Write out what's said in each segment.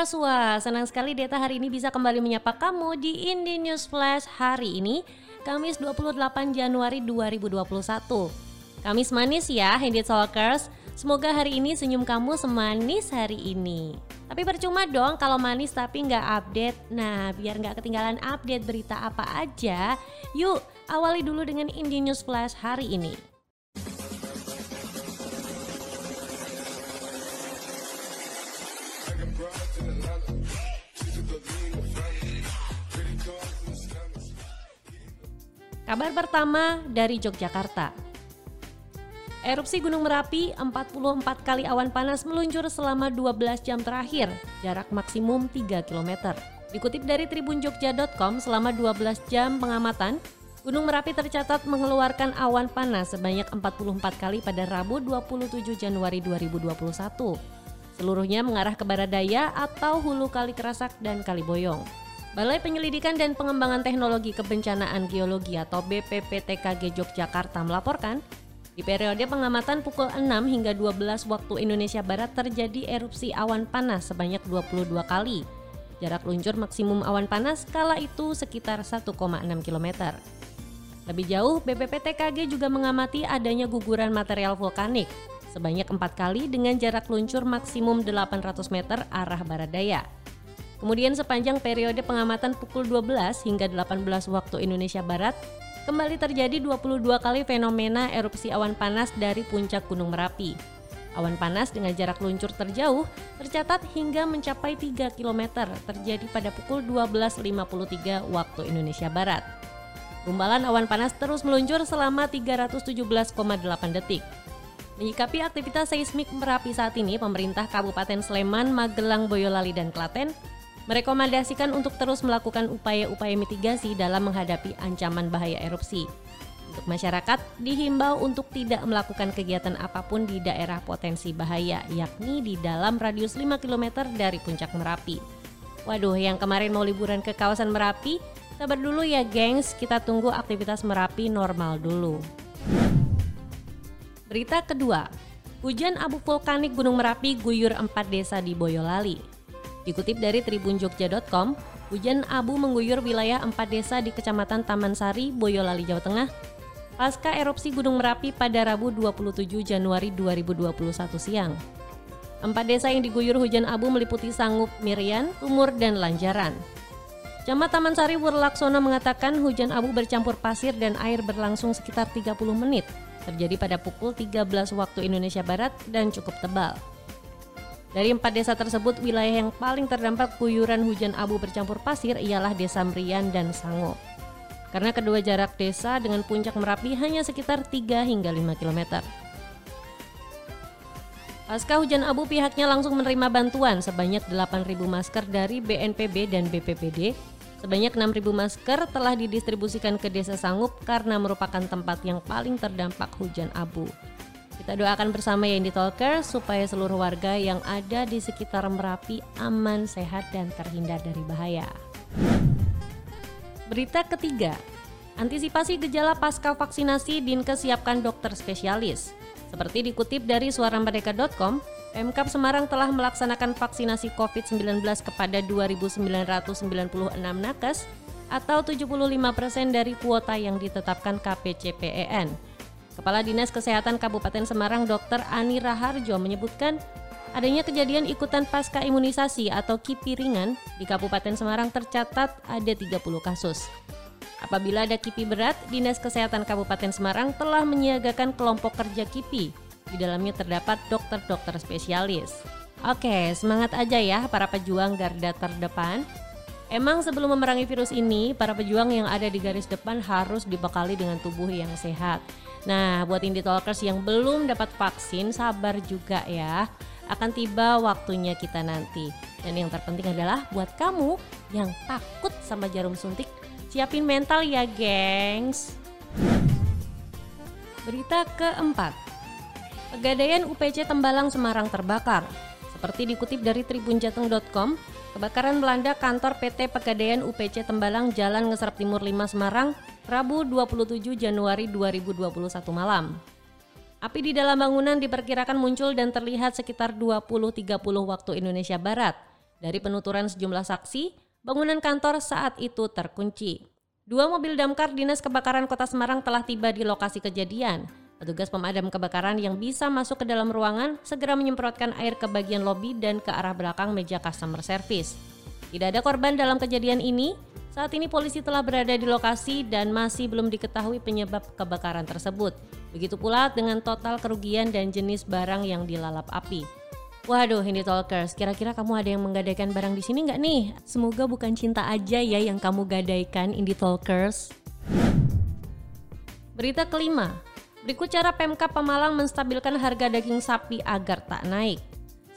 Wah senang sekali Deta hari ini bisa kembali menyapa kamu di Indie News Flash hari ini, Kamis 28 Januari 2021. Kamis manis ya, Indie Talkers. Semoga hari ini senyum kamu semanis hari ini. Tapi percuma dong kalau manis tapi nggak update. Nah, biar nggak ketinggalan update berita apa aja, yuk awali dulu dengan Indie News Flash hari ini. Kabar pertama dari Yogyakarta. Erupsi Gunung Merapi, 44 kali awan panas meluncur selama 12 jam terakhir, jarak maksimum 3 km. Dikutip dari tribunjogja.com, selama 12 jam pengamatan, Gunung Merapi tercatat mengeluarkan awan panas sebanyak 44 kali pada Rabu 27 Januari 2021. Seluruhnya mengarah ke barat daya atau hulu Kali Kerasak dan Kali Boyong. Balai Penyelidikan dan Pengembangan Teknologi Kebencanaan Geologi atau BPPTKG Yogyakarta melaporkan, di periode pengamatan pukul 6 hingga 12 waktu Indonesia Barat terjadi erupsi awan panas sebanyak 22 kali. Jarak luncur maksimum awan panas kala itu sekitar 1,6 km. Lebih jauh, BPPTKG juga mengamati adanya guguran material vulkanik sebanyak empat kali dengan jarak luncur maksimum 800 meter arah barat daya. Kemudian sepanjang periode pengamatan pukul 12 hingga 18 waktu Indonesia Barat, kembali terjadi 22 kali fenomena erupsi awan panas dari puncak Gunung Merapi. Awan panas dengan jarak luncur terjauh tercatat hingga mencapai 3 km terjadi pada pukul 12.53 waktu Indonesia Barat. Gumbalan awan panas terus meluncur selama 317,8 detik. Menyikapi aktivitas seismik Merapi saat ini, pemerintah Kabupaten Sleman, Magelang, Boyolali, dan Klaten merekomendasikan untuk terus melakukan upaya-upaya mitigasi dalam menghadapi ancaman bahaya erupsi. Untuk masyarakat, dihimbau untuk tidak melakukan kegiatan apa pun di daerah potensi bahaya, yakni di dalam radius 5 km dari puncak Merapi. Waduh, yang kemarin mau liburan ke kawasan Merapi, sabar dulu ya gengs, kita tunggu aktivitas Merapi normal dulu. Berita kedua, hujan abu vulkanik Gunung Merapi guyur empat desa di Boyolali. Dikutip dari tribunjogja.com, hujan abu mengguyur wilayah empat desa di Kecamatan Taman Sari, Boyolali, Jawa Tengah pasca erupsi Gunung Merapi pada Rabu 27 Januari 2021 siang. Empat desa yang diguyur hujan abu meliputi Sangup, Mirian, Umur, dan Lanjaran. Camat Taman Sari Wurlaksono mengatakan hujan abu bercampur pasir dan air berlangsung sekitar 30 menit, terjadi pada pukul 13 waktu Indonesia Barat dan cukup tebal. Dari empat desa tersebut, wilayah yang paling terdampak guyuran hujan abu bercampur pasir ialah Desa Merian dan Sango. Karena kedua jarak desa dengan puncak Merapi hanya sekitar 3 hingga 5 km. Pasca hujan abu pihaknya langsung menerima bantuan sebanyak 8.000 masker dari BNPB dan BPPD. Sebanyak 6.000 masker telah didistribusikan ke Desa Sangup karena merupakan tempat yang paling terdampak hujan abu. Kita doakan bersama ya Indie Talker supaya seluruh warga yang ada di sekitar Merapi aman, sehat, dan terhindar dari bahaya. Berita ketiga, antisipasi gejala pasca vaksinasi Dinkes siapkan dokter spesialis. Seperti dikutip dari suaramerdeka.com, Pemkap Semarang telah melaksanakan vaksinasi COVID-19 kepada 2.996 nakes atau 75% dari kuota yang ditetapkan KPCPEN. Kepala Dinas Kesehatan Kabupaten Semarang Dr. Ani Raharjo menyebutkan adanya kejadian ikutan pasca imunisasi atau KIPI ringan di Kabupaten Semarang tercatat ada 30 kasus. Apabila ada KIPI berat, Dinas Kesehatan Kabupaten Semarang telah menyiagakan kelompok kerja KIPI. Di dalamnya terdapat dokter-dokter spesialis. Oke, semangat aja ya para pejuang garda terdepan. Emang sebelum memerangi virus ini, para pejuang yang ada di garis depan harus dibekali dengan tubuh yang sehat. Nah, buat Indie Talkers yang belum dapat vaksin, sabar juga ya. Akan tiba waktunya kita nanti. Dan yang terpenting adalah buat kamu yang takut sama jarum suntik, siapin mental ya, gengs. Berita keempat. Pegadaian UPC Tembalang Semarang terbakar. Seperti dikutip dari tribunjateng.com, kebakaran melanda kantor PT Pegadaian UPC Tembalang Jalan Ngeserap Timur 5 Semarang Rabu 27 Januari 2021 malam. Api di dalam bangunan diperkirakan muncul dan terlihat sekitar 20.30 waktu Indonesia Barat. Dari penuturan sejumlah saksi, bangunan kantor saat itu terkunci. Dua mobil damkar Dinas Kebakaran Kota Semarang telah tiba di lokasi kejadian. Petugas pemadam kebakaran yang bisa masuk ke dalam ruangan segera menyemprotkan air ke bagian lobi dan ke arah belakang meja customer service. Tidak ada korban dalam kejadian ini. Saat ini polisi telah berada di lokasi dan masih belum diketahui penyebab kebakaran tersebut. Begitu pula dengan total kerugian dan jenis barang yang dilalap api. Waduh, ini talkers, kira-kira kamu ada yang menggadaikan barang di sini nggak nih? Semoga bukan cinta aja ya yang kamu gadaikan, Indie Talkers. Berita kelima, berikut cara Pemkap Pemalang menstabilkan harga daging sapi agar tak naik.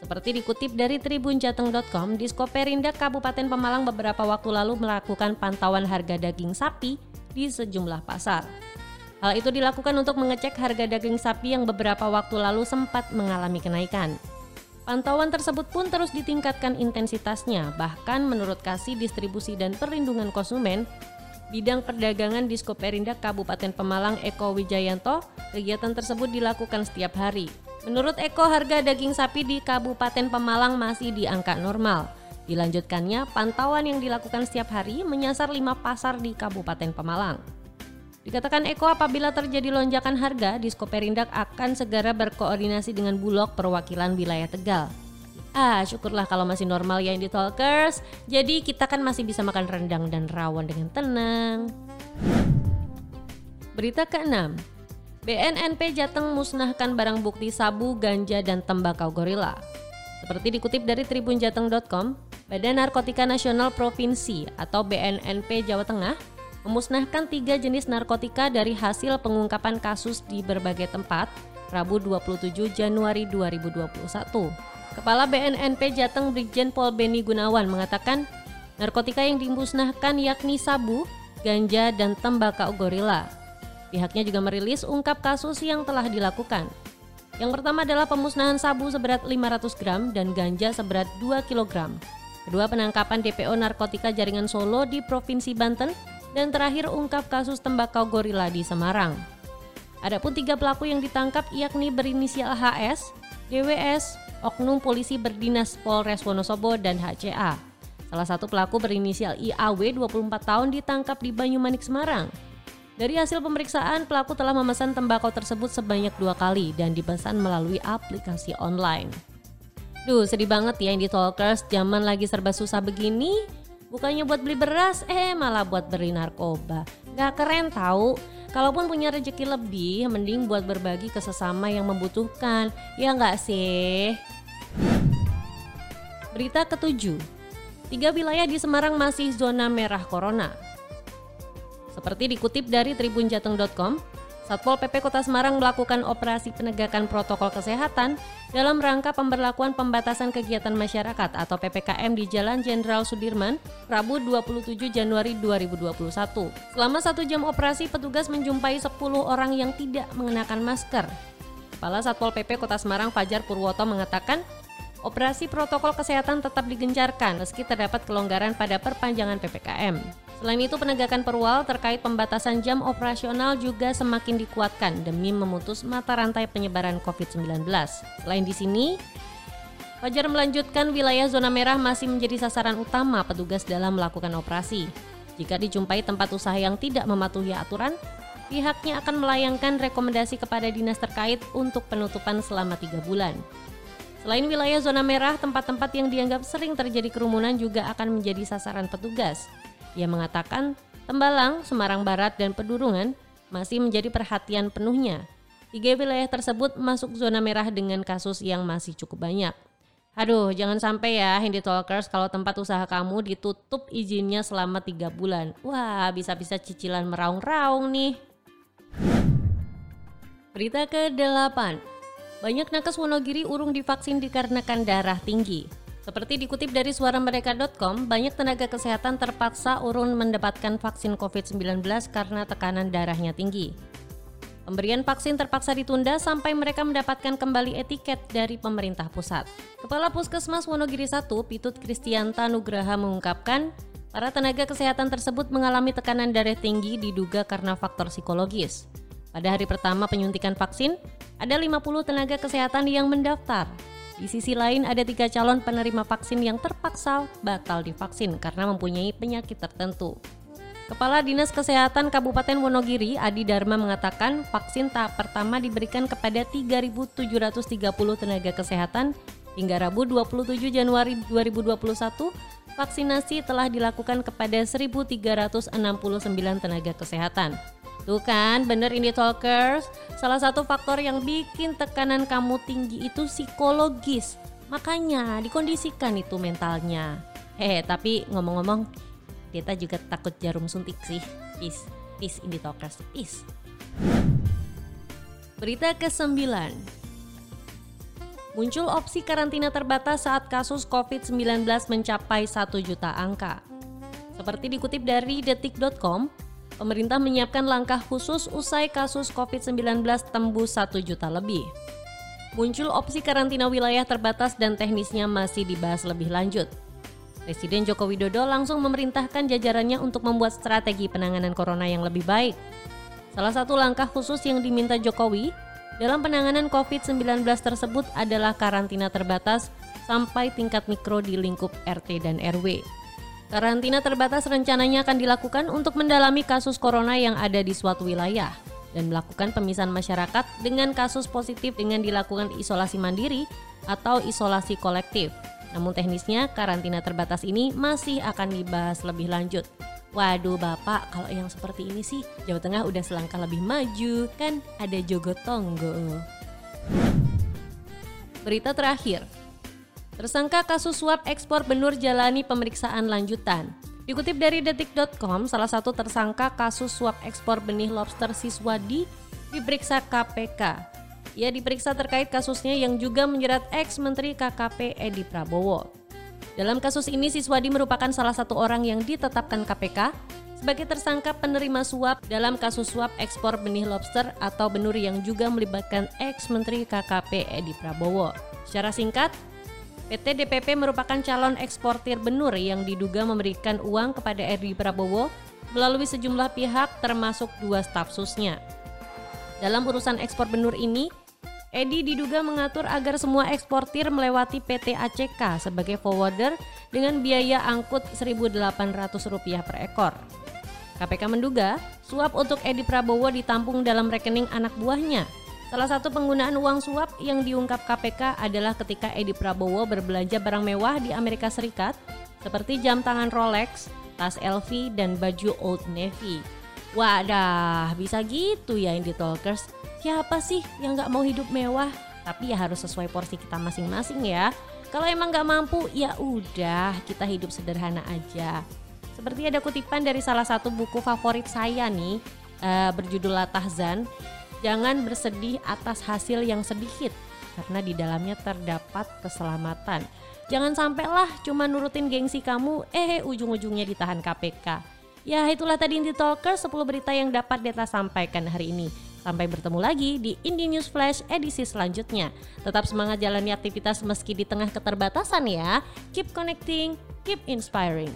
Seperti dikutip dari tribunjateng.com, Diskoperindak Kabupaten Pemalang beberapa waktu lalu melakukan pantauan harga daging sapi di sejumlah pasar. Hal itu dilakukan untuk mengecek harga daging sapi yang beberapa waktu lalu sempat mengalami kenaikan. Pantauan tersebut pun terus ditingkatkan intensitasnya, bahkan menurut Kasih Distribusi dan Perlindungan Konsumen, bidang perdagangan di Skoperindak Kabupaten Pemalang Eko Wijayanto, kegiatan tersebut dilakukan setiap hari. Menurut Eko, harga daging sapi di Kabupaten Pemalang masih di angka normal. Dilanjutkannya, pantauan yang dilakukan setiap hari menyasar lima pasar di Kabupaten Pemalang. Dikatakan Eko apabila terjadi lonjakan harga, Diskoperindak akan segera berkoordinasi dengan Bulog perwakilan wilayah Tegal. Ah, syukurlah kalau masih normal ya Indie Talkers. Jadi kita kan masih bisa makan rendang dan rawon dengan tenang. Berita ke-6. BNNP Jateng musnahkan barang bukti sabu, ganja, dan tembakau gorila. Seperti dikutip dari tribunjateng.com, Badan Narkotika Nasional Provinsi atau BNNP Jawa Tengah memusnahkan tiga jenis narkotika dari hasil pengungkapan kasus di berbagai tempat Rabu 27 Januari 2021. Kepala BNNP Jateng Brigjen Pol Beni Gunawan mengatakan narkotika yang dimusnahkan yakni sabu, ganja, dan tembakau gorila. Pihaknya juga merilis ungkap kasus yang telah dilakukan. Yang pertama adalah pemusnahan sabu seberat 500 gram dan ganja seberat 2 kg. Kedua penangkapan DPO narkotika jaringan Solo di Provinsi Banten dan terakhir ungkap kasus tembakau gorila di Semarang. Adapun tiga pelaku yang ditangkap yakni berinisial HS, DWS, Oknum Polisi Berdinas Polres Wonosobo dan HCA. Salah satu pelaku berinisial IAW 24 tahun ditangkap di Banyumanik Semarang. Dari hasil pemeriksaan, pelaku telah memesan tembakau tersebut sebanyak dua kali dan dipesan melalui aplikasi online. Duh, sedih banget ya Indie Talkers, zaman lagi serba susah begini, Bukannya buat beli beras, eh malah buat beli narkoba. Gak keren tahu. Kalaupun punya rezeki lebih, mending buat berbagi ke sesama yang membutuhkan. Ya nggak sih? Berita ketujuh. Tiga wilayah di Semarang masih zona merah corona. Seperti dikutip dari tribunjateng.com, Satpol PP Kota Semarang melakukan operasi penegakan protokol kesehatan dalam rangka pemberlakuan pembatasan kegiatan masyarakat atau PPKM di Jalan Jenderal Sudirman, Rabu 27 Januari 2021. Selama satu jam operasi, petugas menjumpai 10 orang yang tidak mengenakan masker. Kepala Satpol PP Kota Semarang Fajar Purwoto mengatakan, operasi protokol kesehatan tetap digencarkan meski terdapat kelonggaran pada perpanjangan PPKM. Selain itu, penegakan perwal terkait pembatasan jam operasional juga semakin dikuatkan demi memutus mata rantai penyebaran COVID-19. Selain di sini, Fajar melanjutkan wilayah zona merah masih menjadi sasaran utama petugas dalam melakukan operasi. Jika dijumpai tempat usaha yang tidak mematuhi aturan, pihaknya akan melayangkan rekomendasi kepada dinas terkait untuk penutupan selama tiga bulan. Selain wilayah zona merah, tempat-tempat yang dianggap sering terjadi kerumunan juga akan menjadi sasaran petugas. Ia mengatakan Tembalang, Semarang Barat, dan Pedurungan masih menjadi perhatian penuhnya. Tiga wilayah tersebut masuk zona merah dengan kasus yang masih cukup banyak. Aduh, jangan sampai ya Hindi Talkers kalau tempat usaha kamu ditutup izinnya selama tiga bulan. Wah, bisa-bisa cicilan meraung-raung nih. Berita ke-8. Banyak nakes Wonogiri urung divaksin dikarenakan darah tinggi. Seperti dikutip dari suaramereka.com, banyak tenaga kesehatan terpaksa urun mendapatkan vaksin COVID-19 karena tekanan darahnya tinggi. Pemberian vaksin terpaksa ditunda sampai mereka mendapatkan kembali etiket dari pemerintah pusat. Kepala Puskesmas Wonogiri 1, Pitut Kristianta Nugraha mengungkapkan, para tenaga kesehatan tersebut mengalami tekanan darah tinggi diduga karena faktor psikologis. Pada hari pertama penyuntikan vaksin, ada 50 tenaga kesehatan yang mendaftar Di sisi lain ada tiga calon penerima vaksin yang terpaksa batal divaksin karena mempunyai penyakit tertentu. Kepala Dinas Kesehatan Kabupaten Wonogiri, Adi Dharma mengatakan vaksin tahap pertama diberikan kepada 3.730 tenaga kesehatan hingga Rabu 27 Januari 2021. Vaksinasi telah dilakukan kepada 1.369 tenaga kesehatan. Tuh kan, bener ini talkers. Salah satu faktor yang bikin tekanan kamu tinggi itu psikologis. Makanya dikondisikan itu mentalnya. Eh, tapi ngomong-ngomong, kita juga takut jarum suntik sih. Peace, peace ini talkers, peace. Berita ke-9. Muncul opsi karantina terbatas saat kasus COVID-19 mencapai 1 juta angka. Seperti dikutip dari detik.com, pemerintah menyiapkan langkah khusus usai kasus COVID-19 tembus 1 juta lebih. Muncul opsi karantina wilayah terbatas dan teknisnya masih dibahas lebih lanjut. Presiden Joko Widodo langsung memerintahkan jajarannya untuk membuat strategi penanganan corona yang lebih baik. Salah satu langkah khusus yang diminta Jokowi dalam penanganan COVID-19 tersebut adalah karantina terbatas sampai tingkat mikro di lingkup RT dan RW. Karantina terbatas rencananya akan dilakukan untuk mendalami kasus corona yang ada di suatu wilayah dan melakukan pemisahan masyarakat dengan kasus positif dengan dilakukan isolasi mandiri atau isolasi kolektif. Namun teknisnya karantina terbatas ini masih akan dibahas lebih lanjut. Waduh Bapak, kalau yang seperti ini sih Jawa Tengah udah selangkah lebih maju, kan ada Jogotongo. Berita terakhir, Tersangka kasus suap ekspor benur jalani pemeriksaan lanjutan. Dikutip dari detik.com, salah satu tersangka kasus suap ekspor benih lobster Siswadi diperiksa KPK. Ia diperiksa terkait kasusnya yang juga menjerat ex-menteri KKP Edi Prabowo. Dalam kasus ini, Siswadi merupakan salah satu orang yang ditetapkan KPK sebagai tersangka penerima suap dalam kasus suap ekspor benih lobster atau benur yang juga melibatkan ex-menteri KKP Edi Prabowo. Secara singkat, PT DPP merupakan calon eksportir benur yang diduga memberikan uang kepada Edi Prabowo melalui sejumlah pihak termasuk dua staf susnya. Dalam urusan ekspor benur ini, Edi diduga mengatur agar semua eksportir melewati PT ACK sebagai forwarder dengan biaya angkut Rp1.800 per ekor. KPK menduga suap untuk Edi Prabowo ditampung dalam rekening anak buahnya Salah satu penggunaan uang suap yang diungkap KPK adalah ketika Edi Prabowo berbelanja barang mewah di Amerika Serikat seperti jam tangan Rolex, tas LV, dan baju Old Navy. Wadah, bisa gitu ya Indie Talkers. Siapa sih yang gak mau hidup mewah? Tapi ya harus sesuai porsi kita masing-masing ya. Kalau emang gak mampu, ya udah kita hidup sederhana aja. Seperti ada kutipan dari salah satu buku favorit saya nih, uh, berjudul Latahzan Jangan bersedih atas hasil yang sedikit karena di dalamnya terdapat keselamatan. Jangan sampailah cuma nurutin gengsi kamu, eh ujung-ujungnya ditahan KPK. Ya itulah tadi Indie Talker 10 berita yang dapat Deta sampaikan hari ini. Sampai bertemu lagi di Indie News Flash edisi selanjutnya. Tetap semangat jalani aktivitas meski di tengah keterbatasan ya. Keep connecting, keep inspiring.